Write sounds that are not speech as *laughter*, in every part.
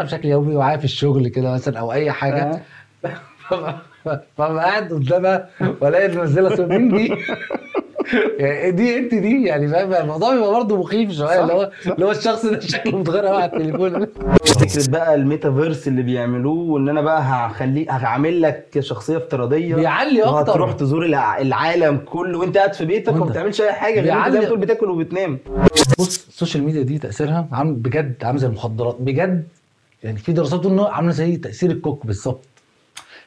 بشكل يومي معايا في الشغل كده مثلا أو أي حاجة. *laughs* فببقى قاعد قدامها وألاقي منزله صورة مين دي؟ *laughs* يعني دي أنت دي؟ يعني فاهم؟ الموضوع بيبقى برضه مخيف شوية اللي هو اللي هو الشخص ده شكله متغير قوي على التليفون. فكرة بقى الميتافيرس اللي بيعملوه وإن أنا بقى هخليك هعمل لك شخصية افتراضية. بيعلي أكتر. وهتروح تزور الع- العالم كله وأنت قاعد في بيتك وما بتعملش أي حاجة غير أنت بتاكل وبتنام. بص ال social media دي تأثيرها عامل بجد عامل زي المخدرات. بجد يعني في دراسات بتقول انه عاملة زي تأثير الكوك بالظبط.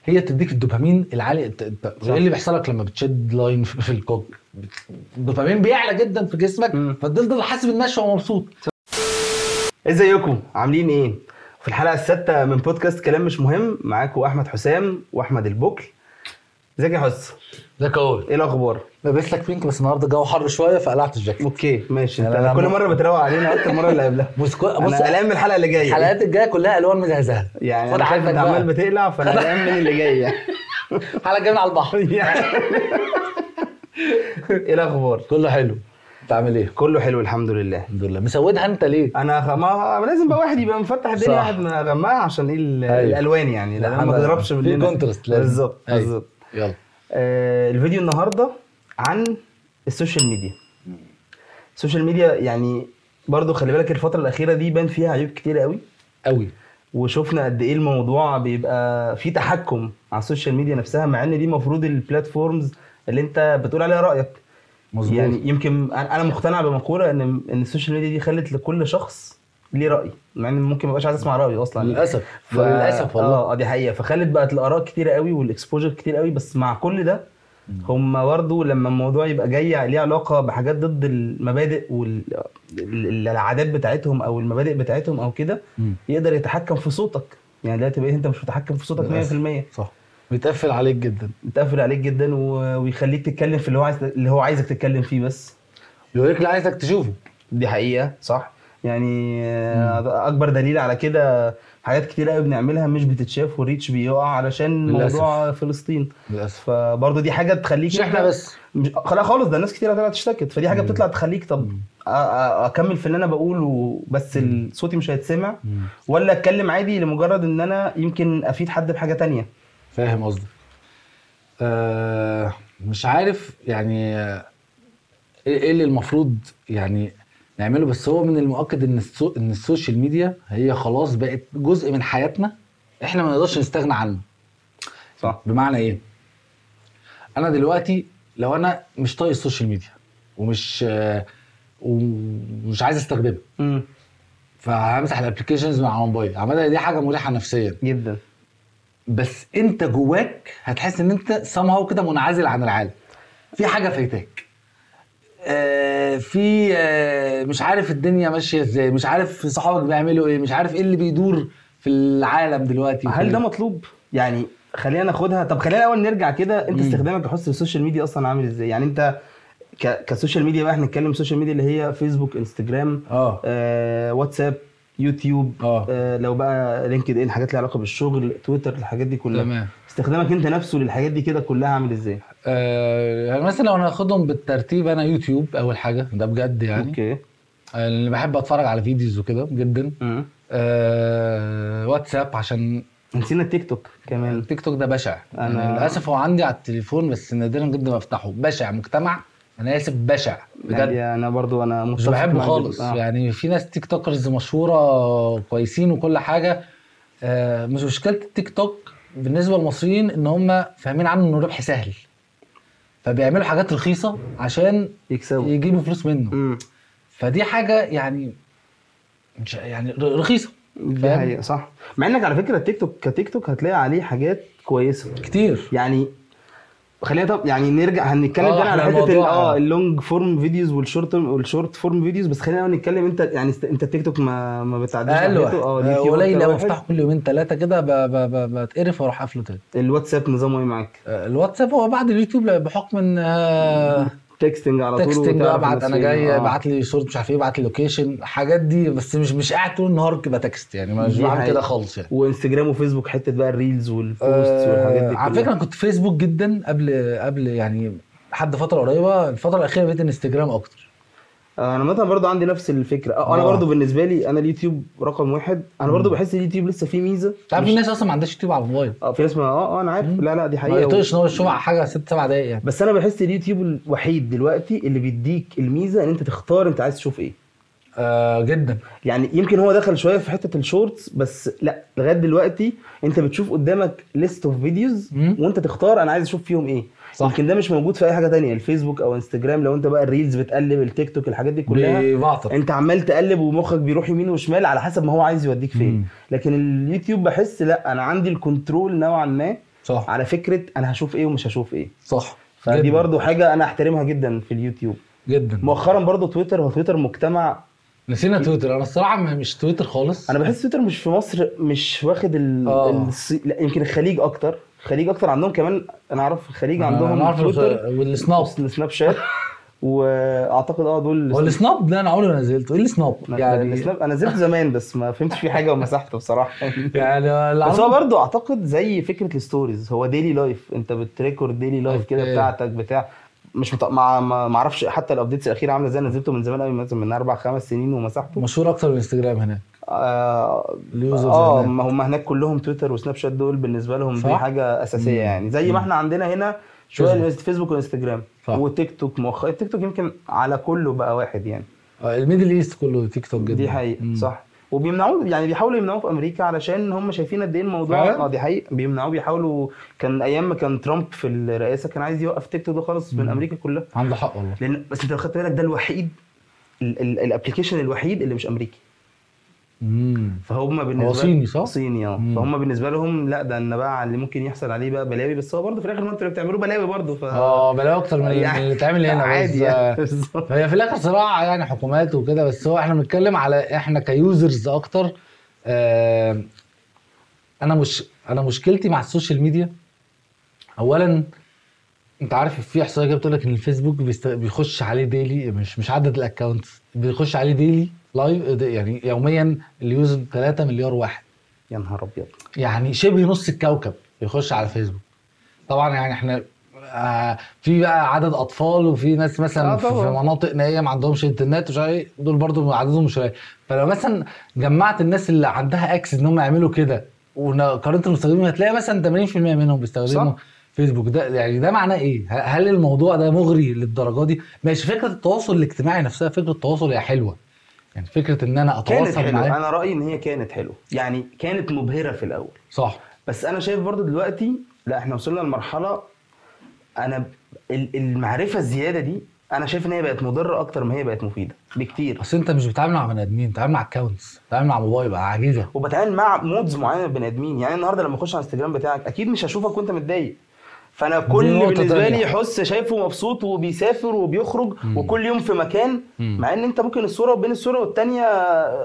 هي تديك الدوبامين العالي إيه اللي بيحصل لك لما بتشد line في الكوك. الدوبامين بيعلى جدا في جسمك. فتفضل حاسس بالنشوه ومبسوط إزيكم؟ عاملين إيه؟ في الحلقة السادسة من بودكاست كلام مش مهم معاكم أحمد حسام وأحمد البكل ازيك يا حس؟ ده cool إيه الأخبار؟ لابس لك pink بس النهارده الجو حر شوية فقلعت ال jacket. okay ماشي. انت لا، لا، كل مرة بتروق علينا أكتر مرة اللي قبلها. بص كو- بص أنا قلقان من الحلقة اللي جاية. الحلقات الجاية كلها ألوان مزهزهه يعني أنا عارف أنت عمال. بتقلع فأنا قلقان من اللي جاي يعني. *laughs* حلقة جاية من على البحر. *laughs* إيه الأخبار؟ كله حلو. أنت عامل إيه؟ كله حلو الحمد لله. الحمد لله. مسودها أنت ليه؟ أنا خ... ما لازم بقى واحد يبقى مفتح الدنيا. واحد مغمقها عشان إيه أيوة. الألوان يعني. لأن ما أنا- تضربش مننا. بالظبط أيوة. بالظبط. يلا. آه الفيديو النهارده عن ال social media. ال social media يعني برضو خلي بالك الفترة الأخيرة دي بان فيها عيوب كتير قوي. قوي. وشفنا قد إيه الموضوع بيبقى فيه تحكم على ال social media نفسها مع إن دي المفروض ال platforms اللي أنت بتقول عليها رأيك. مظبوط. يعني يمكن أنا أنا مقتنع بمقولة إن إن ال social media دي خلت لكل شخص ليه رأي؟ مع إن ممكن ما ابقاش عايز اسمع رأيه أصلا. للأسف. ف... للأسف والله. آه دي حقيقة. فخلت بقت الآراء كتيرة قوي وال exposure كتير قوي بس مع كل ده هم برضه لما الموضوع يبقى جاي ليه علاقة بحاجات ضد المبادئ والعادات بتاعتهم أو المبادئ بتاعتهم أو كده. يقدر يتحكم في صوتك. يعني دلوقتي بقيت أنت مش متحكم في صوتك للأسف. 100% صح. بيتقفل عليك جدا. متقفل عليك جدا و- ويخليك تتكلم في اللي هو عايز اللي هو عايزك تتكلم فيه بس. يوريك اللي عايزك تشوفه. دي حقيقة. صح. يعني آه، أكبر دليل على كده حاجات كتير قوي بنعملها مش بتتشاف والريتش بيقع علشان للأسف. موضوع فلسطين للأسف فبرضه دي حاجة تخليك مش إحنا بس مش خالص ده الناس كتير طلعت اشتكت فدي حاجة مم. بتطلع تخليك طب مم. أكمل في اللي أنا بقوله بس صوتي مش هيتسمع مم. ولا أتكلم عادي لمجرد إن أنا يمكن أفيد حد بحاجة تانية فاهم قصدك آه مش عارف يعني آه، إيه إيه اللي المفروض يعني نعمله. بس هو من المؤكد إن السو... إن ال social media هي خلاص بقت جزء من حياتنا إحنا ما نقدرش نستغنى عنه. صح. بمعنى إيه؟ أنا دلوقتي لو أنا مش طايق ال social media ومش ومش عايز أستخدمها فهمسح ال applications من على الموبايل. عامه دي حاجة مريحة نفسيا. جدا. بس أنت جواك هتحس إن أنت somehow كده منعزل عن العالم. في حاجة فايتاك. في آه مش عارف الدنيا ماشية إزاي مش عارف صحابك بيعملوا إيه مش عارف إيه اللي بيدور في العالم دلوقتي هل ده مطلوب؟ يعني خلينا ناخدها طب خلينا الأول نرجع كده أنت. استخدامك لحس ال social media أصلا عامل إزاي؟ يعني أنت ك... ك social media بقى إحنا نتكلم ال social media اللي هي فيسبوك إنستجرام آه آه، واتساب يوتيوب آه. آه، لو بقى لينكد إن حاجات ليها علاقة بالشغل تويتر الحاجات دي كلها. تمام. استخدامك أنت نفسه للحاجات دي كده كلها عامل إزاي؟ آه يعني مثلا لو هناخدهم بالترتيب أنا يوتيوب أول حاجة ده بجد يعني. okay. آه، اللي بحب أتفرج على videos وكده جدا. آه واتساب عشان نسينا التيك توك كمان. التيك توك ده بشع. أنا- أنا للأسف هو عندي على التليفون بس نادرا جدا ما أفتحه. بشع مجتمع. أنا آسف بشع بجد. يعني أنا برضو أنا مش بحبه خالص. آه. يعني في ناس تيك توكرز مشهورة كويسين وكل حاجة. آه مش مشكلة التيك توك بالنسبة للمصريين إن هم فاهمين عنه إنه ربح سهل. فبيعملوا حاجات رخيصة عشان يكسبوا. يجيبوا فلوس منه. مم. فدي حاجة يعني مش يعني رخيصة. دي؟ حقيقة صح. مع إنك على فكرة التيك توك كتيك توك هتلاقي عليه حاجات كويسة. كتير. يعني خلينا طب يعني نرجع هنتكلم آه، تاني على حتة آه ال long form videos وال short وال short form videos بس خلينا نتكلم انت يعني انت التيك توك ما ما بتعديش أقل واحد ناحيته. آه، اليوتيوب قليل أكتر لو واحد. افتحه كل يومين ثلاثة كده بتقرف وأروح قافله تاني الواتساب نظامه إيه معاك؟ آه، الواتساب هو بعد اليوتيوب بحكم إن texting على طول texting أبعت أنا. جاي آه. أبعت لي صورة مش عارف إيه أبعت لي location حاجات دي بس مش مش قاعد طول النهار كده text يعني مش بعمل. كده خالص يعني وإنستجرام وفيسبوك حتة بقى ال reels وال post والحاجات دي آه على كلها. فكره أنا كنت فيسبوك جدا قبل قبل يعني لحد فترة قريبة الفترة الأخيرة بقيت إنستجرام أكتر أنا مثلا برضو عندي نفس الفكرة. آه، أنا آه. برضو بالنسبة لي أنا اليوتيوب رقم واحد. أنا برضو بحس اليوتيوب لسه فيه ميزة. تعرف في ناس أصلا ما عندهاش يوتيوب على الموبايل. آه في ناس ما آه آه أنا عارف. لا لا دي ما حقيقة. يطيقش إن هو يشوف حاجة ست سبع دقايق يعني. بس أنا بحس اليوتيوب الوحيد دلوقتي اللي بيديك الميزة إن أنت تختار أنت عايز تشوف إيه. آه جدا. يعني يمكن هو دخل شوية في حتة ال shorts بس لا لغاية دلوقتي أنت بتشوف قدامك list of videos. وأنت تختار أنا عايز أشوف فيهم إيه. صح. يمكن ده مش موجود في أي حاجة تانية الفيسبوك أو إنستجرام لو أنت بقى ال reels بتقلب التيك توك الحاجات دي كلها بيبعطر أنت عمال تقلب ومخك بيروح يمين وشمال على حسب ما هو عايز يوديك فين. مم. لكن اليوتيوب بحس لا أنا عندي ال control نوعا ما صح. على فكرة أنا هشوف إيه ومش هشوف إيه. صح. فدي جداً. برضو حاجة أنا أحترمها جدا في اليوتيوب. جدا. مؤخرا برضو تويتر هو تويتر مجتمع نسينا تويتر. أنا الصراحة مش تويتر خالص. أنا بحس تويتر مش في مصر مش واخد ال... آه. الصي... لا يمكن الخليج أكتر. الخليج أكتر عندهم كمان أنا أعرف الخليج عندهم أنا الخ- والسناب. سناب شات وأعتقد آه دول هو السناب ده أنا عمري ما نزلته. إيه السناب؟ يعني يعني السناب أنا نزلت زمان بس ما فهمتش فيه حاجة ومسحته بصراحة. يعني بس هو برضه أعتقد زي فكرة ال stories هو daily life أنت بت record daily life كده. بتاعتك بتاع مش مط... ما ما ما أعرفش حتى ال updates الأخيرة عاملة إزاي. نزلته من زمان قوي مثلا من أربع خمس سنين ومسحته. مشهور أكتر من انستجرام هناك. آه ال users آه. ما هم هناك كلهم تويتر وسناب شات دول بالنسبة لهم دي؟ حاجة أساسية مم. يعني زي ما. إحنا عندنا هنا شوية فيسبوك. وإنستجرام صح. وتيك توك مؤخرا التيك توك يمكن على كله بقى واحد يعني آه، ال Middle East كله تيك توك جدا دي حقيقة مم. صح وبيمنعوه يعني بيحاولوا يمنعوه في أمريكا علشان هم شايفين قد إيه الموضوع؟ آه دي حقيقة بيمنعوه بيحاولوا كان أيام ما كان ترامب في الرئاسة كان عايز يوقف تيك توك ده خالص من. أمريكا كلها عنده حق والله لأن بس أنت لو خدت بالك ده الوحيد ال application الوحيد اللي مش أمريكي فهم بالنسبة هو صيني صح؟ صيني آه. فهم بالنسبة لهم لا ده ان بقى اللي ممكن يحصل عليه بقى بلاوي بس هو برضه في الآخر ما أنتوا اللي بتعملوه بلاوي برضه ف آه بلاقي أكتر من من *laughs* اللي اتعمل هنا عادي بس يعني. *laughs* فهي في الآخر صراع يعني حكومات وكده بس هو إحنا بنتكلم على إحنا ك users أكتر آه أنا مش أنا مشكلتي مع ال social media اولا أنت عارف في إحصائية كده بتقول لك إن الفيسبوك بيست... بيخش عليه daily مش مش عدد ال accounts بيخش عليه daily life يعني يوميا ال user 3 مليار واحد. يا نهار أبيض. يعني شبه نص الكوكب يخش على فيسبوك طبعا يعني إحنا آه في بقى عدد أطفال وفي ناس مثلا آه في مناطق نائية ما عندهمش إنترنت ومش عارف إيه دول برضو عددهم مش فلو مثلا جمعت الناس اللي عندها access إن هم يعملوا كده وقارنت المستخدمين هتلاقي مثلا 80% منهم بيستخدموا. فيسبوك ده يعني ده معناه إيه؟ هل الموضوع ده مغري للدرجة دي؟ ماشي فكرة التواصل الاجتماعي نفسها فكرة التواصل هي حلوة. يعني فكرة إن أنا كانت اتواصل معاه. أنا رأيي إن هي كانت حلوة. يعني كانت مبهرة في الأول. صح. بس أنا شايف برضو دلوقتي لا إحنا وصلنا لمرحلة أنا ال- المعرفة الزيادة دي أنا شايف إن هي بقت مضرة أكتر ما هي بقت مفيدة بكتير. أصل أنت مش بتتعامل مع بني آدمين بتتعامل مع accounts بتتعامل مع موبايل بقى عجيزه وبتعامل مع moods معينة البني آدمين. يعني النهارده لما أخش على الإنستجرام بتاعك أكيد مش هشوفك وأنت متضايق. فأنا كل بالنسبة. لي حس شايفه مبسوط وبيسافر وبيخرج مم. وكل يوم في مكان مم. مع إن أنت ممكن الصورة وبين الصورة والتانية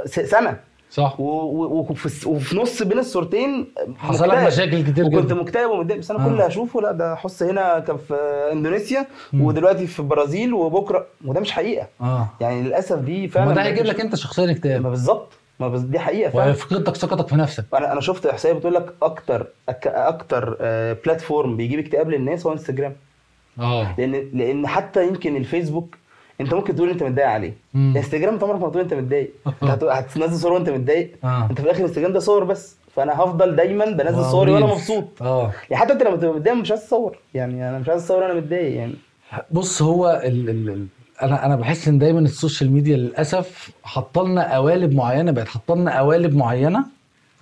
سنة صح وفي وفي نص بين الصورتين حصل لك. مشاكل كتير وكنت جدا مكتئب ومتضايق بس أنا آه. كل اللي هشوفه لا ده حس هنا كان في إندونيسيا مم. ودلوقتي في البرازيل وبكرة وده مش حقيقة آه يعني للأسف دي فعلا ما ده هيجيب لك أنت شخصيا اكتئاب بالظبط ما بس دي حقيقة فعلا. وهيفقدك ثقتك في نفسك. أنا أنا شفت احصائيه بتقول لك أكتر أك أكتر آه، بلاتفورم بيجيب اكتئاب للناس هو إنستجرام. آه. لأن لأن حتى يمكن الفيسبوك أنت ممكن تقول أنت متضايق عليه. إنستجرام أنت عمرك ما تقول أنت متضايق. أنت هت- هتنزل صوره وأنت متضايق. آه. أنت في الآخر إنستجرام ده صور بس. فأنا هفضل دايما بنزل واو، صوري وأنا. مبسوط. آه. يعني حتى أنت لما تبقى متضايق مش عايز تصور يعني أنا مش عايز أصور وأنا متضايق. يعني بص هو ال ال ال أنا أنا بحس إن دايما ال social media للأسف حاطلنا قوالب معينة بقت حاطلنا قوالب معينة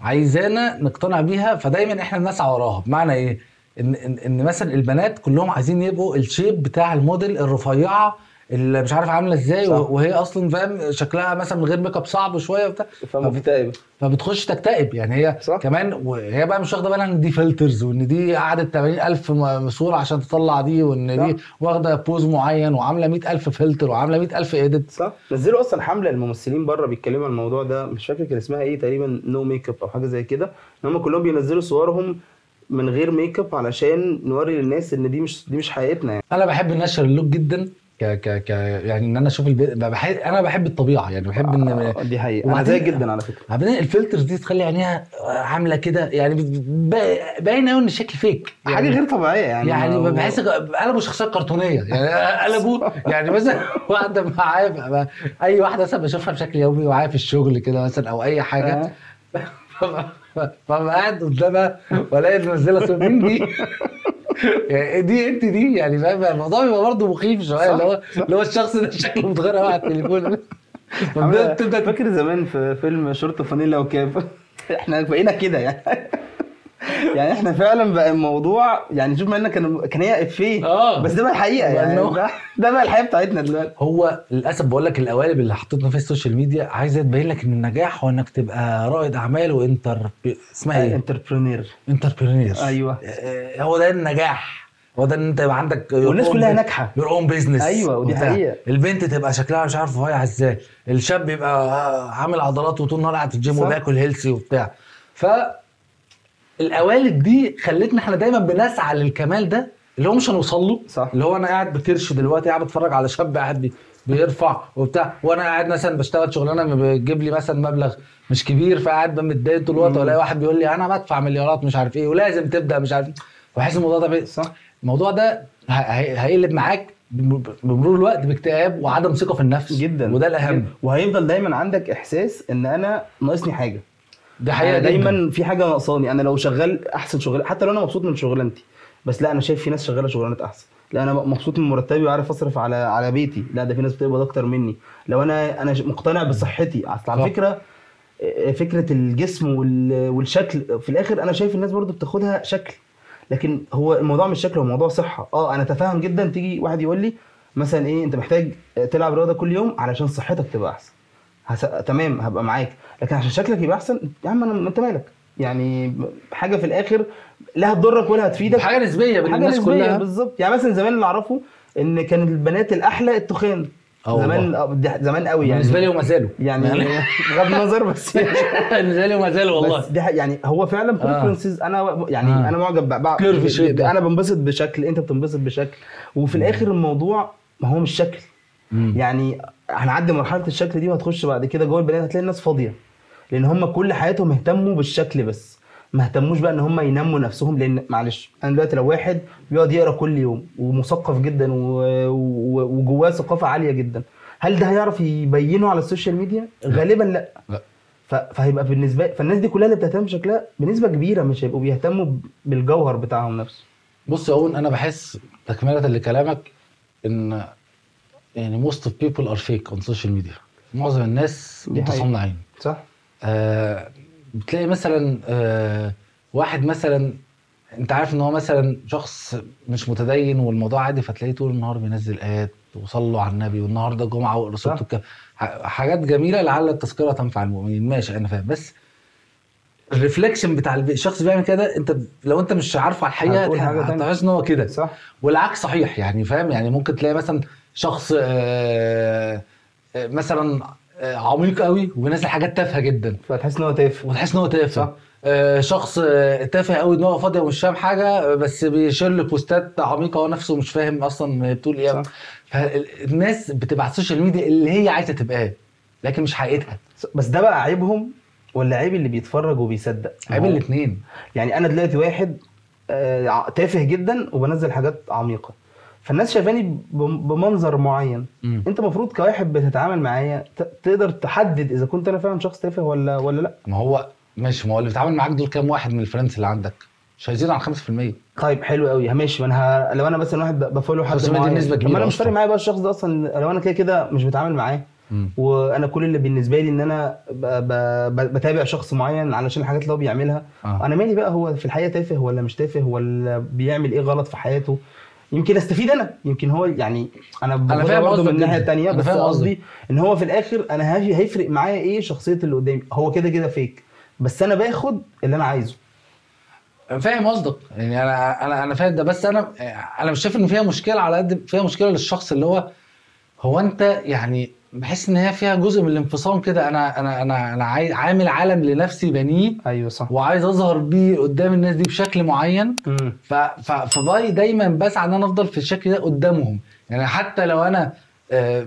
عايزانا نقتنع بيها فدايما إحنا بنسعى وراها. بمعنى إيه؟ إن إن, إن مثلا البنات كلهم عايزين يبقوا ال shape بتاع الموديل الرفيعة اللي مش عارف عاملة إزاي صح. وهي أصلا فاهم شكلها مثلا من غير ميك اب صعب شوية وبتاع فمكتئب فبتخش تكتئب. يعني هي صح. كمان وهي بقى مش واخدة بالها إن دي filters وإن دي قعدت 80000 م- صورة عشان تطلع دي وإن دي صح. واخدة pose معين وعاملة 100000 فلتر وعاملة 100000 ايديت صح. نزلوا أصلا حملة الممثلين بره بيتكلموا عن الموضوع ده مش فاكر كان اسمها إيه تقريبا no makeup أو حاجة زي كده. إن هم كلهم بينزلوا صورهم من غير ميك اب علشان نوري للناس إن دي مش دي مش حقيقتنا يعني. أنا بحب الناشونال لوك جدا. ك ك ك يعني إن أنا أشوف الب... بحب أنا بحب الطبيعة يعني بحب إن آه، دي حقيقة. أنا زيك جدا على فكرة. بعدين ال filters دي تخلي عينيها عاملة كده يعني باين قوي إن الشكل فيك حاجة يعني غير طبيعية يعني يعني بحس قلبوا شخصية كرتونية. يعني قلبوا *laughs* يعني مثلا واحدة معايا أي واحدة مثلا بشوفها بشكل يومي معايا في الشغل كده مثلا أو أي حاجة. آه. *laughs* فببقى قاعد قدامها وألاقي منزلة مين دي؟ *laughs* يعني دي انت دي يعني فاهم؟ الموضوع بيبقى برضه مخيف شوية اللي هو اللي هو الشخص ده شكله متغير قوي على التليفون *laughs* فاكر زمان في فيلم شورت فانيلا وكاب *laughs* إحنا بقينا كده يعني. يعني إحنا فعلا بقى الموضوع يعني شوف مع ان كان كان هي افيه آه. بس ده بقى الحقيقة يعني ده, ده بقى الحقيقة بتاعتنا دلوقتي. هو للأسف بقول لك القوالب اللي حطيتنا في ال social media عايزة تبين لك إن النجاح هو إنك تبقى رائد أعمال وإنتر اسمها إيه؟ entrepreneur entrepreneur أيوه. هو ده النجاح. هو ده إن أنت يبقى عندك والناس كلها ناجحة. your own business أيوة، ودي حقيقة. البنت تبقى شكلها مش عارف رفيع إزاي. الشاب يبقى عامل عضلات وطول النهار قاعد في الجيم. وبياكل healthy وبتاع. ف القوالب دي خلتنا إحنا دايما بنسعى للكمال ده اللي هو مش هنوصل له. صح. اللي هو أنا قاعد بكرش دلوقتي قاعد بتفرج على شاب قاعد بي- بيرفع وبتاع وأنا قاعد مثلا بشتغل شغلانة بتجيب لي مثلا مبلغ مش كبير فقاعد متضايق طول الوقت. وألاقي واحد بيقول لي أنا بدفع مليارات مش عارف إيه ولازم تبدأ مش عارف إيه. وأحس الموضوع ده. صح. الموضوع ده هيقلب معاك بم- بمرور الوقت باكتئاب وعدم ثقة في النفس. جدا. وده الأهم. وهيفضل دايما عندك إحساس إن أنا ناقصني حاجة. ده حقيقة دايما في حاجة ناقصاني. أنا لو شغال أحسن شغل حتى لو أنا مبسوط من شغلانتي. بس لا أنا شايف في ناس شغالة شغلانات أحسن. لا أنا مبسوط من مرتبي وعارف أصرف على على بيتي. لا ده في ناس بتقبض أكتر مني. لو أنا أنا مقتنع بصحتي. أصل على. فكرة فكرة الجسم وال- والشكل في الآخر أنا شايف الناس برضو بتاخدها شكل. لكن هو الموضوع مش شكل هو موضوع صحة. آه أنا تفاهم جدا تيجي واحد يقول لي مثلا إيه أنت محتاج تلعب رياضة كل يوم علشان صحتك تبقى أحسن. هس... تمام هبقى معاك. لكن عشان شكلك يبقى أحسن يا عم أنا أنت مالك؟ يعني حاجة في الآخر لا هتضرك ولا هتفيدك حاجة نسبية بين الناس كلها. بالظبط. يعني مثلا زمان اللي أعرفه إن كان البنات الأحلى التخان. آه زمان. آه، ده زمان قوي يعني. بالنسبة لي وما زالوا يعني *laughs* بغض النظر بس *laughs* بالنسبة لي وما زالوا والله. بس حق- يعني هو فعلا بريفرنسز أنا يعني آه. أنا معجب بقى, ده. أنا بنبسط بشكل أنت بتنبسط بشكل. وفي الآخر الموضوع ما هو مش شكل. مم. يعني هنعدي مرحلة الشكل دي وهتخش بعد كده جوه البنات هتلاقي الناس فاضية لأن هم كل حياتهم اهتموا بالشكل بس ما اهتموش بقى إن هم ينموا نفسهم لأن معلش أنا دلوقتي لو واحد بيقعد يقرأ كل يوم ومثقف جدا وجواه ثقافة عالية جدا هل ده هيعرف يبينه على ال social media؟ غالبا لا لا. فهيبقى بالنسبة فالناس دي كلها اللي بتهتم بشكلها بنسبة كبيرة مش هيبقوا بيهتموا بالجوهر بتاعهم نفسه بص يا أون أنا بحس تكملة لكلامك إن يعني most of people are fake on social media معظم الناس. متصنعين صح؟ آه بتلاقي مثلا آه واحد مثلا انت عارف إن هو مثلا شخص مش متدين والموضوع عادي فتلاقيه طول النهار بينزل آيات وصلوا على النبي والنهاردة جمعة. الكهف ح- حاجات جميلة لعل التذكرة تنفع المؤمنين ماشي أنا فاهم بس الريفليكشن بتاع الشخص بيعمل كده أنت لو أنت مش عارفه على الحقيقة هتقول. هتحس إن هو كده صح؟ والعكس صحيح يعني فاهم يعني ممكن تلاقي مثلا شخص آه، آه، مثلا آه، عميق قوي وبينزل حاجات تافهة جدا. فتحس إن هو تافه. وتحس إن هو تافه. صح. شخص تافه قوي إن هو فاضي ومش فاهم حاجة بس بي share بوستات عميقة هو نفسه مش فاهم أصلا بتقول إيه. فالناس بتبقى على ال social media اللي هي عايزة تبقاه لكن مش حقيقتها. بس ده بقى عيبهم ولا عيب اللي بيتفرج وبيصدق؟ عيب الاثنين يعني أنا دلوقتي واحد تافه جدا وبنزل حاجات عميقة. فالناس شايفاني بم- بمنظر معين. انت المفروض كواحد بتتعامل معايا تقدر تحدد إذا كنت أنا فعلا شخص تافه ولا ولا لأ. ما هو ماشي ما هو اللي بيتعامل معاك دول كام واحد من الفريندز اللي عندك؟ مش هيزيدوا عن 5% طيب حلو قوي ماشي ما أنا ه... لو أنا مثلا واحد بفولو حد 5% دي معين. كبيرة ما أنا مش. فارق معايا بقى الشخص ده أصلا. لو أنا كده كده مش بتعامل معاه. مم. وأنا كل اللي بالنسبة لي إن أنا ب... ب... ب... بتابع شخص معين علشان الحاجات اللي هو بيعملها. آه. أنا مالي بقى هو في الحقيقة تافه ولا مش تافه ولا بيعمل إيه غلط في حياته؟ يمكن استفيد أنا يمكن هو يعني أنا باخدها فاهم برضه من الناحيه. الثانية بس فاهم قصدي إن هو في الآخر أنا هيفرق معايا إيه شخصية اللي قدامي؟ هو كده كده فيك بس أنا باخد اللي أنا عايزه. فاهم قصدك. يعني أنا أنا أنا فاهم ده بس أنا أنا مش شايف إن فيها مشكلة على قد فيها مشكلة للشخص اللي هو هو أنت يعني بحس إن هي فيها جزء من الانفصام كده. أنا أنا أنا أنا عامل عالم لنفسي بنيه أيوه صح. وعايز أظهر بيه قدام الناس دي بشكل معين. ف فباي دايما بسعى إن أنا أفضل في الشكل ده قدامهم. يعني حتى لو أنا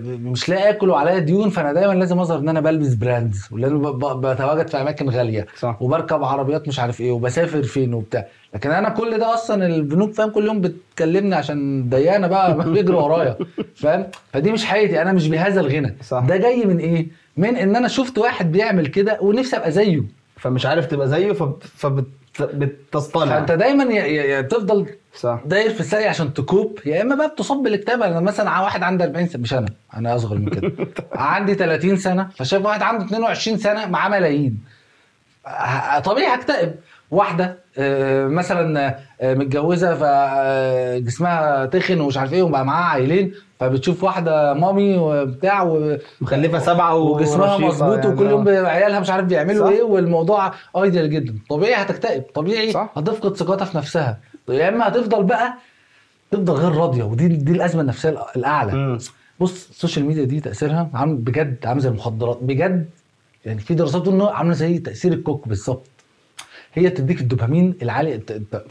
مش لاقي آكل وعليا ديون فأنا دايما لازم أظهر إن أنا بلبس brands ب- بتواجد في أماكن غالية صح. وبركب عربيات مش عارف إيه وبسافر فين وبتاع. لكن أنا كل ده أصلا البنوك فاهم كل يوم بتكلمني عشان ضيقانه بقى *laughs* بيجروا ورايا فاهم؟ فدي مش حياتي أنا مش بهذا الغنى. صح. ده جاي من إيه؟ من إن أنا شفت واحد بيعمل كده ونفسي أبقى زيه. فمش عارف تبقى زيه فبتصطنع فأنت دايما يا- يا صح. داير في الساقي عشان تكوب. يا إما بقى بتصاب بالاكتئاب أنا مثلا واحد عنده 40 سنة. مش أنا. أنا أصغر من كده. *laughs* عندي 30 سنة. فشايف واحد عنده 22 سنة معاه ملايين. طبيعي هكتئب. واحدة آه، مثلا آه، متجوزة فجسمها تخن ومش عارف إيه وبقى معاها عيلين فبتشوف واحدة mommy وبتاع و... مخلفة سبعة وجسمها مظبوط يعني وكل يوم آه. عيالها مش عارف بيعملوا. إيه والموضوع ideal جدا طبيعي هتكتئب طبيعي صح. هتفقد ثقتها في نفسها يا إما هتفضل بقى تفضل غير راضية ودي دي الأزمة النفسية الأعلى مم. بص ال social media دي تأثيرها عامل بجد عامل زي المخدرات بجد يعني في دراسات بتقول إنه عاملة زي تأثير الكوك بالظبط هي تديك الدوبامين العالي. إيه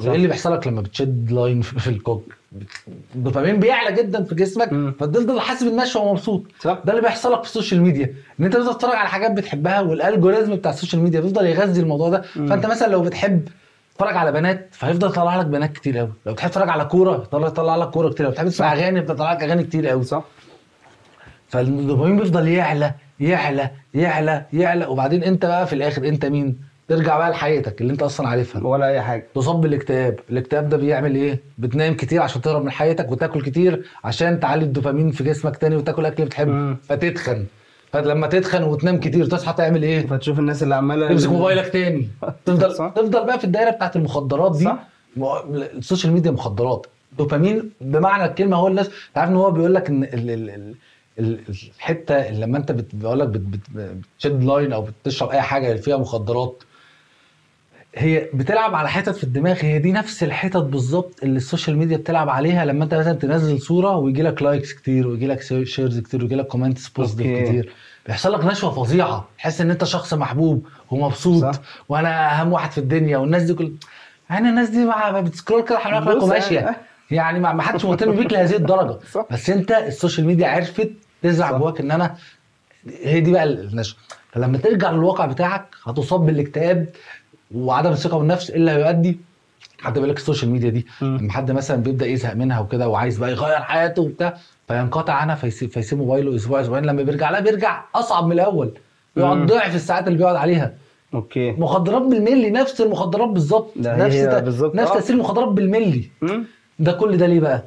اللي بيحصل لك لما بتشد line في ال coke. ال dopamine بيعلى جدا في جسمك. فتفضل حاسس بالنشوه ومبسوط صح. ده اللي بيحصل لك في ال social media. إن أنت بتفضل تتفرج على حاجات بتحبها وال algorithm بتاع ال social media بيفضل يغذي الموضوع ده. مم. فأنت مثلا لو بتحب تتفرج على بنات فهيفضل يطلع لك بنات كتير قوي لو بتحب تتفرج على كورة يطلع يطلع لك كورة كتير قوي بتحب تسمع أغاني بتطلع لك أغاني كتير قوي صح. فالدوبامين بيفضل يعلى يعلى يعلى يعلى. وبعدين أنت بقى في الآخر أنت مين؟ ترجع بقى لحياتك اللي انت أصلا عارفها. ولا أي حاجة. تصاب بالاكتئاب الاكتئاب ده بيعمل إيه؟ بتنام كتير عشان تهرب من حياتك وتاكل كتير عشان تعلي الدوبامين في جسمك تاني وتاكل أكل بتحبه. فتتخن. فلما تتخن وتنام كتير تصحى تعمل إيه؟ فتشوف الناس اللي عمالة تمسك موبايلك تاني. *laughs* تفضل صح. تفضل بقى في الدايرة بتاعت المخدرات دي. صح. ال social media مخدرات. دوبامين بمعنى الكلمة هو الناس أنت عارف إن هو بيقول لك إن ال ال ال ال- الحتة اللي لما أنت بت- بيقول لك بت- بت- بتشد line أو بتشرب أي حاجة فيها مخدرات هي بتلعب على حتت في الدماغ هي دي نفس الحتت بالظبط اللي ال social media بتلعب عليها لما انت مثلا تنزل صورة ويجي لك likes كتير ويجي لك shares كتير ويجي لك comments positive. كتير بيحصل لك نشوة فظيعة تحس إن أنت شخص محبوب ومبسوط صح. وأنا أهم واحد في الدنيا والناس دي كل يعني الناس دي بت scroll كده حواليك بص وماشية يعني. يعني ما حدش مهتم بيك لهذه الدرجة *laughs* صح. بس أنت ال social media عرفت تزرع. جواك إن أنا هي دي بقى النشوة فلما ترجع للواقع بتاعك هتصاب بالاكتئاب وعدم الثقة بالنفس اللي هيؤدي حد بيقول لك ال social media دي. لما حد مثلا بيبدأ يزهق منها وكده وعايز بقى يغير حياته وبتاع فينقطع عنها فيسيب, فيسيب موبايله أسبوع أسبوعين لما بيرجع لها بيرجع أصعب من الأول يقعد مم. ضعف الساعات اللي بيقعد عليها okay مخدرات بالملي نفس المخدرات بالظبط نفس ت- بالظبط، نفس آه. تأثير المخدرات بالملي مم. ده كل ده ليه بقى؟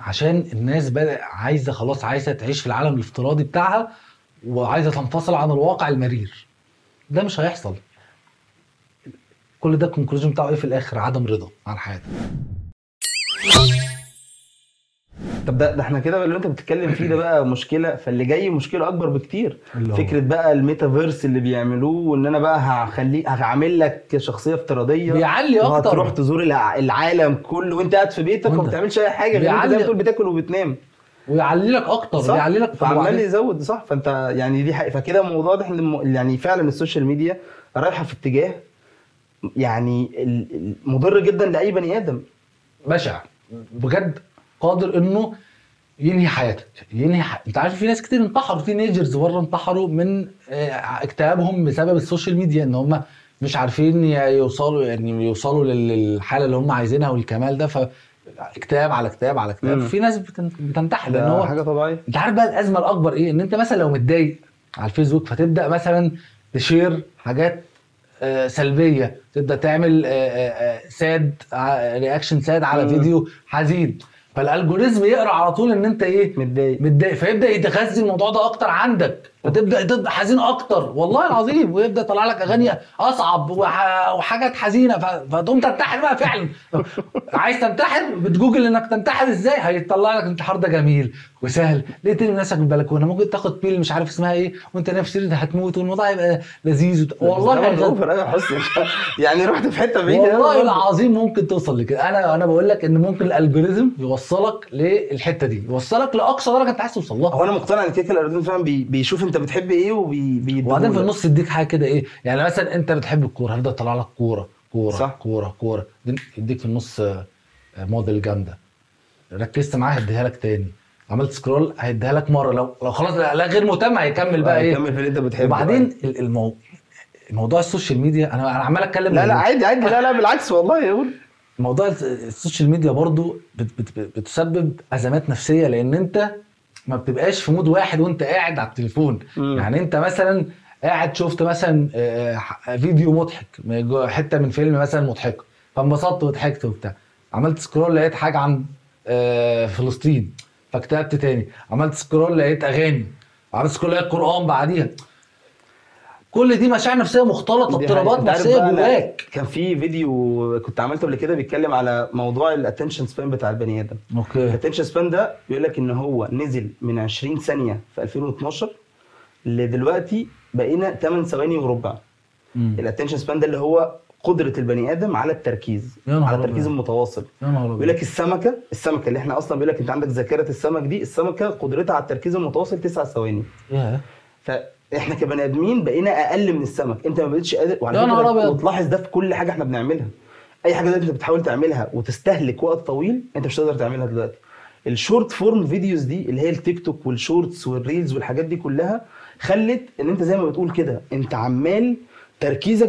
عشان الناس بقى عايزة خلاص عايزة تعيش في العالم الافتراضي بتاعها وعايزة تنفصل عن الواقع المرير ده مش هيحصل كل ده ال conclusion بتاعه إيه في الآخر؟ عدم رضا عن حياتك. طب ده, ده إحنا كده اللي أنت بتتكلم فيه ده بقى مشكلة فاللي جاي مشكلة أكبر بكتير؟ فكرة بقى الميتافيرس اللي بيعملوه وإن أنا بقى هخليه هعمل لك شخصية افتراضية. بيعلي أكتر. وهتروح تزور الع- العالم كله وأنت قاعد في بيتك وما بتعملش أي حاجة غير أنت زي ما بتقول بتاكل وبتنام. ويعلي لك أكتر صح؟ ويعلي لك فعمال يزود صح؟ فأنت يعني دي حقيقة. فكده الموضوع ده إحنا يعني فعلا ال social media رايحة في اتجاه يعني مضر جدا لأي بني آدم. بشع بجد قادر إنه ينهي حياتك ينهي ح... أنت عارف في ناس كتير انتحروا في teenagers بره انتحروا من آه، اكتئابهم بسبب ال social media إن هم مش عارفين يوصلوا يعني يوصلوا لل- للحالة اللي هم عايزينها والكمال ده فاكتئاب على اكتئاب على اكتئاب. في ناس بتن- بتنتحر لأن هو حاجة طبيعية. أنت عارف بقى الأزمة الأكبر إيه؟ إن أنت مثلا لو متضايق على الفيسبوك فتبدأ مثلا تشير حاجات سلبية. تبدأ تعمل آه، آه، آه، sad reaction sad على. فيديو حزين. فال algorithm يقرأ على طول إن أنت إيه؟ متضايق. متضايق. فيبدأ يتغذي الموضوع ده أكتر عندك. فتبدأ تبقى حزين أكتر. والله العظيم ويبدأ يطلع لك أغاني أصعب وح- وحاجات حزينة. فتقوم تنتحر بقى فعلا. عايز تنتحر بتجوجل إنك تنتحر إزاي؟ هيطلع لك الانتحار ده جميل وسهل. ليه ترمي نفسك من البلكونة؟ ممكن تاخد pill مش عارف اسمها إيه وأنت نفسك ده هتموت والموضوع هيبقى لذيذ وت... والله هيغذي. over. يعني رحت في حتة بعيدة. والله. العظيم ممكن توصل لكده. أنا أنا بقول لك إن ممكن ال algorithm يوصلك للحتة دي. يوصلك لأقصى درجة أنت عايز توصل لها. هو أنا مقتنع إن كده ال algorithm فعلا بي- بيشوف أنت بتحب إيه وبي وبعدين في النص يديك حاجة كده إيه يعني مثلا انت بتحب الكورة هيفضل يطلع لك كورة كورة صح. كورة كورة. يديك في النص آه، موديل جامدة. ركزت معاه هيديها لك تاني. عملت scroll هيديها لك مرة. لو لو خلاص لا غير مهتم هيكمل بقى إيه. كمل في اللي انت بتحبه. وبعدين ال- المو... موضوع ال social media أنا أنا عمال أتكلم لا لا عادي عادي. لا لا بالعكس والله يقول موضوع الس- ال social media برضو بت بت بتسبب أزمات نفسية لأن انت ما بتبقاش في mood واحد وانت قاعد على التليفون. مم. يعني انت مثلا قاعد شفت مثلا آه، ح- فيديو مضحك حتة من فيلم مثلا مضحكة فانبسطت وضحكت وبتاع. عملت scroll لقيت حاجة عن آه، فلسطين فاكتئبت تاني. عملت scroll لقيت أغاني. عملت scroll لقيت قرآن بعديها. كل دي مشاعر نفسية مختلطة اضطرابات نفسية جواك. كان في فيديو كنت عملته قبل كده بيتكلم على موضوع ال attention span بتاع البني آدم. okay. ال attention span ده بيقول لك إن هو نزل من 20 ثانية في 2012 لدلوقتي بقينا 8 ثواني وربع. ال attention span ده اللي هو قدرة البني آدم على التركيز على التركيز. المتواصل. بيقول. لك السمكة السمكة اللي إحنا أصلا بيقول لك أنت عندك ذاكرة السمك دي السمكة قدرتها على التركيز المتواصل 9 ثواني. ياه. فاحنا كبني ادمين بقينا أقل من السمك. انت ما بقتش قادر وعلى فكرة. وتلاحظ ده في كل حاجة إحنا بنعملها. أي حاجة دلوقتي انت بتحاول تعملها وتستهلك وقت طويل انت مش هتقدر تعملها دلوقتي. ال short form videos دي اللي هي التيك توك وال shorts وال reels والحاجات دي كلها خلت إن انت زي ما بتقول كده انت عمال تركيزك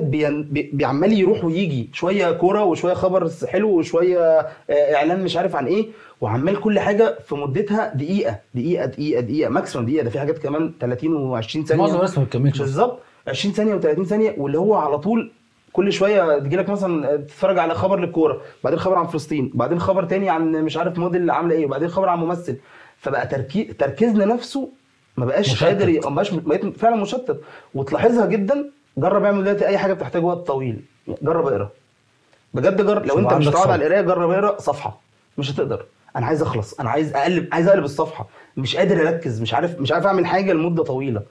بيعمال يروح ويجي. شوية كورة وشوية خبر حلو وشوية آه، إعلان مش عارف عن إيه وعمال كل حاجة في مدتها دقيقة دقيقة دقيقة دقيقة ماكسيمم دقيقة. ده في حاجات كمان 30 و20 ثانية. معظم الناس ما بتكملش. بالظبط. 20 ثانية و30 ثانية واللي هو على طول كل شوية تجي لك مثلا تتفرج على خبر للكورة بعدين خبر عن فلسطين بعدين خبر تاني عن مش عارف موديل عاملة إيه وبعدين خبر عن ممثل. فبقى تركيز تركيزنا نفسه ما بقاش. قادر ي- ما بقاش فعلا مشتت. وتلاحظها جدا جرب اعمل دلوقتي أي حاجة بتحتاج وقت طويل. جرب اقرأ. بجد جرب. لو أنت مش هتقعد. على القراية جرب اقرأ صفحة. مش هتقدر. أنا عايز أخلص. أنا عايز أقلب عايز أقلب الصفحة. مش قادر أركز. مش عارف مش عارف أعمل حاجة لمدة طويلة.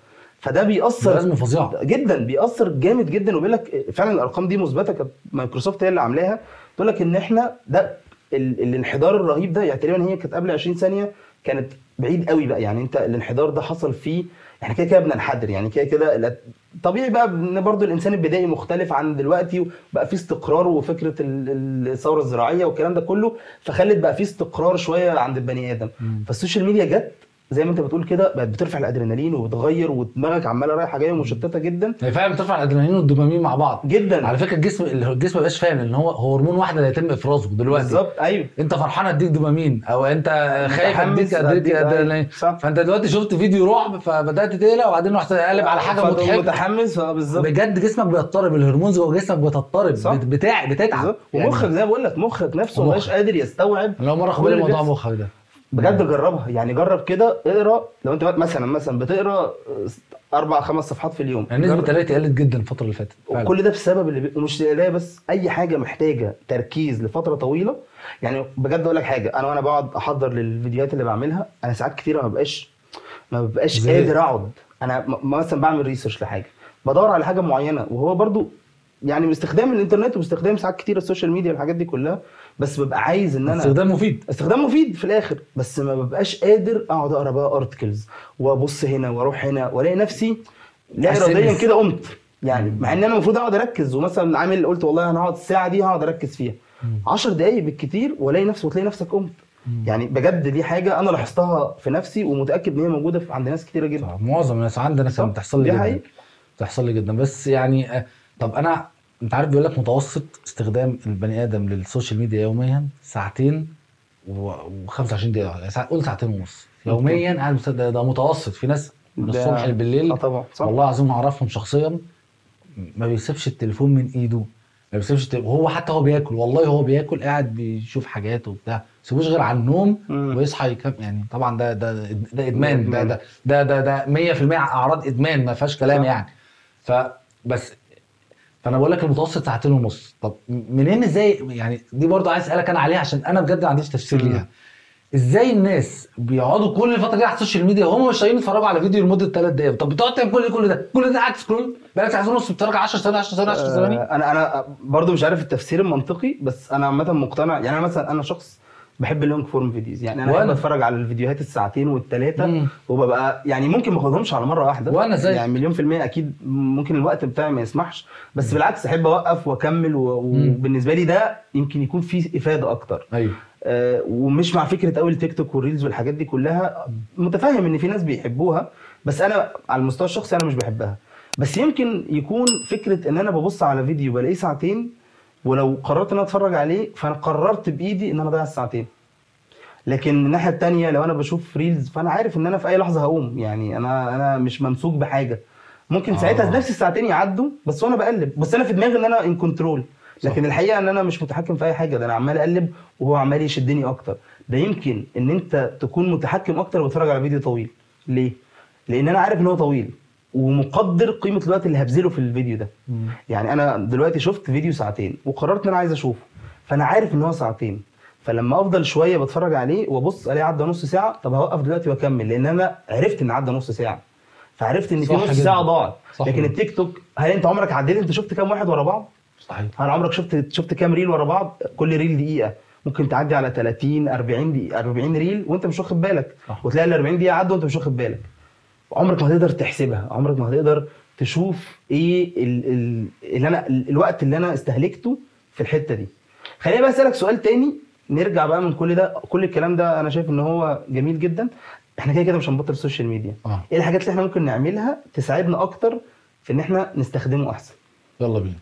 فده بيأثر ده أزمة فظيعة. جدا. بيأثر جامد جدا. وبيقول لك فعلا الأرقام دي مثبتة كانت مايكروسوفت هي اللي عاملاها. تقول لك إن إحنا ده ال... الانحدار الرهيب ده يعني تقريبا هي كانت قبل 20 ثانية كانت بعيد قوي بقى. يعني أنت الانحدار ده حصل فيه إحنا كده كده بننحدر يعني كده كده طبيعي بقى إن برضو الإنسان البدائي مختلف عن دلوقتي وبقى في استقرار وفكرة ال- الثورة الزراعية والكلام ده كله فخلت بقى في استقرار شوية عند البني آدم. فال social media جت زي ما انت بتقول كده بقت بترفع الأدرينالين وبتغير ودماغك عمالة رايحة جاية ومشتته جدا. هي فعلا بترفع الأدرينالين والدوبامين مع بعض. جدا. على فكرة الجسم الجسم ما بيبقاش فاهم ان هو هرمون واحد اللي هيتم إفرازه دلوقتي. بالظبط أيوه. أنت فرحان أديك دوبامين أو أنت خايف متحمس اديك أديك ادرينالين صح. فأنت دلوقتي شفت فيديو رعب فبدأت تقلق وبعدين رحت قالب على حاجة مضحكة. متحمس آه بالظبط. بجد جسمك بيضطرب ال hormones جوه جسمك بتضطرب بتاع بتتعب. بالظبط. ومخك زي ما بقول لك مخك نفسه. مبقاش قادر يستوعب أول مرة اللي موضوع. مخك ده. بجد جربها. يعني جرب كده اقرأ. لو انت مثلا مثلا بتقرأ أربع خمس صفحات في اليوم. يعني نسبة. قرايتي قلت جدا الفترة اللي فاتت. وكل ده بسبب اللي بي... ومش القرايه بس أي حاجة محتاجة تركيز لفترة طويلة. يعني بجد أقول لك حاجة أنا وأنا بقعد أحضر للفيديوهات اللي بعملها أنا ساعات كتيره ما ببقاش ما ببقاش. قادر أقعد. أنا م- مثلا بعمل ريسيرش لحاجة بدور على حاجة معينة وهو برضو يعني باستخدام الإنترنت وباستخدام ساعات كتير ال social media والحاجات دي كلها. بس ببقى عايز إن أنا استخدام مفيد. استخدام مفيد في الآخر. بس ما ببقاش قادر أقعد أقرأ بقى articles وأبص هنا وأروح هنا وألاقي نفسي لا اراديا. كده قمت. يعني مع إن أنا المفروض أقعد أركز. ومثلا عامل قلت والله أنا هقعد الساعة دي هقعد أركز فيها. 10 دقائق بالكتير وألاقي نفسي وتلاقي نفسك قمت. يعني بجد دي حاجة أنا لاحظتها في نفسي ومتأكد إن هي موجودة في عند ناس كتيرة جدا. معظم الناس عندنا. كانت بتحصل لي جدا. بتحصل لي جدا. بس يعني آه، طب أنا انت عارف بيقول لك متوسط استخدام البني آدم لل social media يوميا ساعتين و25 دقيقة يعني ساعة- قول ساعتين ونص. يوميا قاعد ده, ده متوسط. في ناس من الصبح بالليل آه طبعا صح. والله العظيم أعرفهم شخصيا ما بيسيبش التليفون من إيده. ما بيسيبش التليفون هو حتى هو بياكل. والله هو بياكل قاعد بيشوف حاجات وبتاع. ما يسيبوش غير على النوم. ويصحى يكمل يعني طبعا ده ده ده إدمان. ده ده ده ده, ده 100% أعراض إدمان ما فيهاش كلام. يعني. فبس فانا بقول لك المتوسط ساعتين ونص طب منين إزاي؟ يعني دي برضو عايز اسالك أنا عليها عشان أنا بجد ما عنديش تفسير. ليها. إزاي الناس بيقعدوا كل الفترة دي على ال social media وهم مش طايقين يتفرجوا على فيديو لمدة ثلاث دقايق؟ طب بتقعد تعمل كل كل ده كل ده قاعد scroll؟ بقالك ساعتين ونص بتتفرج 10 ثواني 10 ثواني 10 ثواني. آه، أنا أنا برضو مش عارف التفسير المنطقي بس أنا عامة مقتنع. يعني أنا مثلا أنا شخص بحب ال long form videos. يعني أنا وأنا- بحب اتفرج على الفيديوهات الساعتين والثلاثه مم. وببقى يعني ممكن ما أخدهمش على مرة واحدة. وأنا زيك. يعني مليون في المية أكيد ممكن الوقت بتاعي ما يسمحش. بس بالعكس أحب أوقف وأكمل و- مم. وبالنسبة لي ده يمكن يكون فيه إفادة أكتر. أيوه. آه، ومش مع فكرة قوي التيك توك وال reels والحاجات دي كلها. متفهم إن في ناس بيحبوها بس أنا على المستوى الشخصي أنا مش بحبها. بس يمكن يكون فكرة إن أنا ببص على فيديو بلاقيه ساعتين ولو قررت إن أنا أتفرج عليه فأنا قررت بإيدي إن أنا أضيع الساعتين. لكن الناحية التانية لو أنا بشوف reels فأنا عارف إن أنا في أي لحظة هقوم. يعني أنا أنا مش ممسوك بحاجة. ممكن ساعتها آه. نفس الساعتين يعدوا بس وأنا بقلب. بس أنا في دماغي إن أنا in control لكن الحقيقة إن أنا مش متحكم في أي حاجة. ده أنا عمال أقلب وهو عمال يشدني أكتر. ده يمكن إن أنت تكون متحكم أكتر وتتفرج على فيديو طويل. ليه؟ لأن أنا عارف إن هو طويل. ومقدر قيمة الوقت اللي هبذله في الفيديو ده. يعني أنا دلوقتي شفت فيديو ساعتين وقررت إن أنا عايز أشوفه فأنا عارف إن هو ساعتين. فلما أفضل شوية بتفرج عليه وأبص الاقي عدى نص ساعة طب هوقف دلوقتي وأكمل لأن أنا عرفت إن عدى نص ساعة. فعرفت إن في نص ساعة ضاعت لكن التيك توك هل أنت عمرك عديت؟ أنت شفت كام واحد ورا بعض؟ صحيح. هل عمرك شفت شفت كام reel ورا بعض؟ كل reel دقيقة. ممكن تعدي على 30 40 دقيقة 40 reel وأنت مش واخد بالك. صح. وتلاقي ال 40 دقيقة عدوا وأنت مش واخد بالك. عمرك ما هتقدر تحسبها. عمرك ما هتقدر تشوف إيه ال ال اللي أنا ال- الوقت اللي أنا استهلكته في الحتة دي. خليني بقى أسألك سؤال تاني نرجع بقى من كل ده كل الكلام ده أنا شايف إن هو جميل جدا. إحنا كده كده مش هنبطل ال social media آه. إيه الحاجات اللي إحنا ممكن نعملها تساعدنا أكتر في إن إحنا نستخدمه أحسن؟ يلا بينا.